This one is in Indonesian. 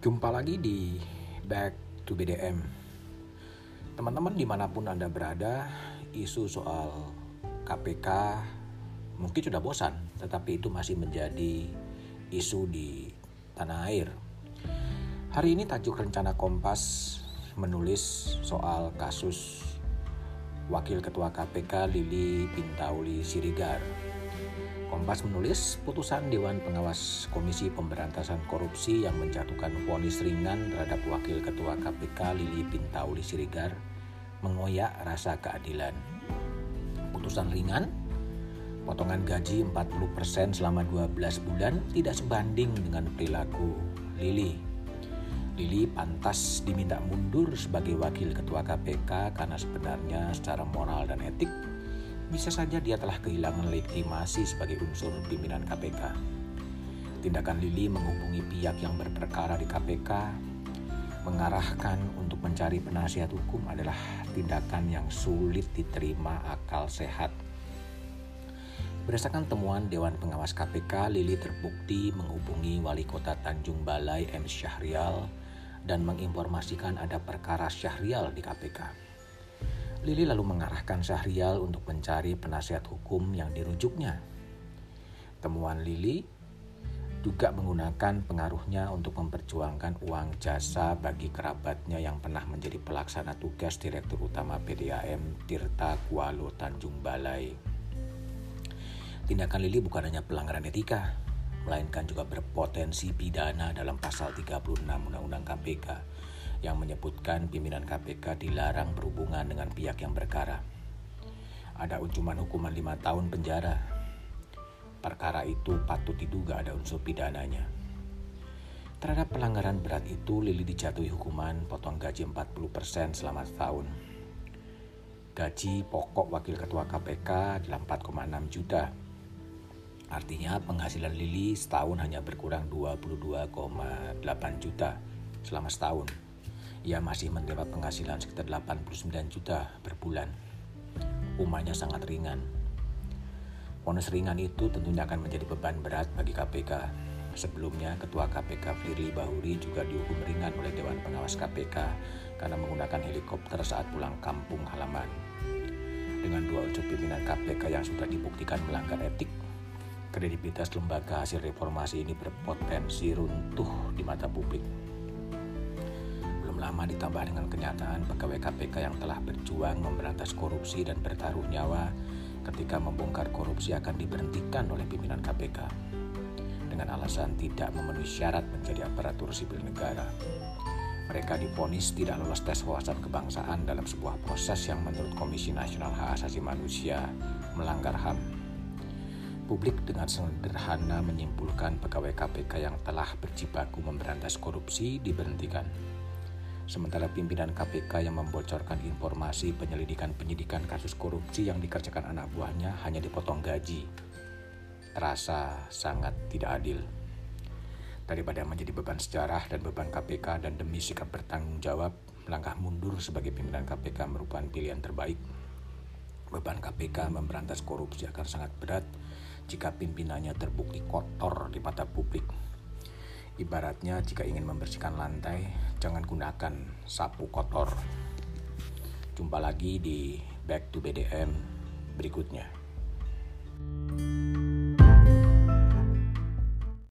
Jumpa lagi di Back to BDM Teman-teman di mana pun Anda berada Isu soal KPK mungkin sudah bosan Tetapi itu masih menjadi isu di tanah air. Hari ini tajuk rencana Kompas menulis soal kasus Wakil Ketua KPK Lili Pintauli Sirigar Kompas menulis putusan Dewan Pengawas Komisi Pemberantasan Korupsi yang menjatuhkan vonis ringan terhadap Wakil Ketua KPK Lili Pintauli Sirigar mengoyak rasa keadilan. Putusan ringan, potongan gaji 40% selama 12 bulan tidak sebanding dengan perilaku Lili. Lili pantas diminta mundur sebagai Wakil Ketua KPK karena sebenarnya secara moral dan etik bisa saja dia telah kehilangan legitimasi sebagai unsur pimpinan KPK. Tindakan Lili menghubungi pihak yang berperkara di KPK, mengarahkan untuk mencari penasihat hukum adalah tindakan yang sulit diterima akal sehat. Berdasarkan temuan Dewan Pengawas KPK, Lili terbukti menghubungi Wali Kota Tanjung Balai M. Syahrial dan menginformasikan ada perkara Syahrial di KPK. Lili lalu mengarahkan Syahrial untuk mencari penasihat hukum yang dirujuknya. Temuan Lili juga menggunakan pengaruhnya untuk memperjuangkan uang jasa bagi kerabatnya yang pernah menjadi pelaksana tugas Direktur Utama PDAM Tirta Kualo Tanjung Balai. Tindakan Lili bukan hanya pelanggaran etika, melainkan juga berpotensi pidana dalam pasal 36 Undang-Undang KPK yang menyebutkan pimpinan KPK dilarang berhubungan dengan pihak yang berkara. Ada uncuman hukuman lima tahun penjara. Perkara itu patut diduga ada unsur pidananya. Terhadap pelanggaran berat itu, Lili dijatuhi hukuman potong gaji 40% selama setahun. Gaji pokok wakil ketua KPK adalah 4,6 juta. Artinya penghasilan Lili setahun hanya berkurang 22,8 juta selama setahun ia masih menerima penghasilan sekitar 89 juta per bulan. Hukumannya sangat ringan. Bonus ringan itu tentunya akan menjadi beban berat bagi KPK. Sebelumnya, Ketua KPK Firly Bahuri juga dihukum ringan oleh Dewan Pengawas KPK karena menggunakan helikopter saat pulang kampung halaman. Dengan dua unsur pimpinan KPK yang sudah dibuktikan melanggar etik, kredibilitas lembaga hasil reformasi ini berpotensi runtuh di mata publik lama ditambah dengan kenyataan pegawai KPK yang telah berjuang memberantas korupsi dan bertaruh nyawa ketika membongkar korupsi akan diberhentikan oleh pimpinan KPK dengan alasan tidak memenuhi syarat menjadi aparatur sipil negara. Mereka difonis tidak lolos tes wawasan kebangsaan dalam sebuah proses yang menurut Komisi Nasional Hak Asasi Manusia melanggar HAM. Publik dengan sederhana menyimpulkan pegawai KPK yang telah berjibaku memberantas korupsi diberhentikan sementara pimpinan KPK yang membocorkan informasi penyelidikan penyidikan kasus korupsi yang dikerjakan anak buahnya hanya dipotong gaji. Terasa sangat tidak adil. Daripada menjadi beban sejarah dan beban KPK dan demi sikap bertanggung jawab, langkah mundur sebagai pimpinan KPK merupakan pilihan terbaik. Beban KPK memberantas korupsi akan sangat berat jika pimpinannya terbukti kotor di mata publik Ibaratnya jika ingin membersihkan lantai, jangan gunakan sapu kotor. Jumpa lagi di Back to BDM berikutnya.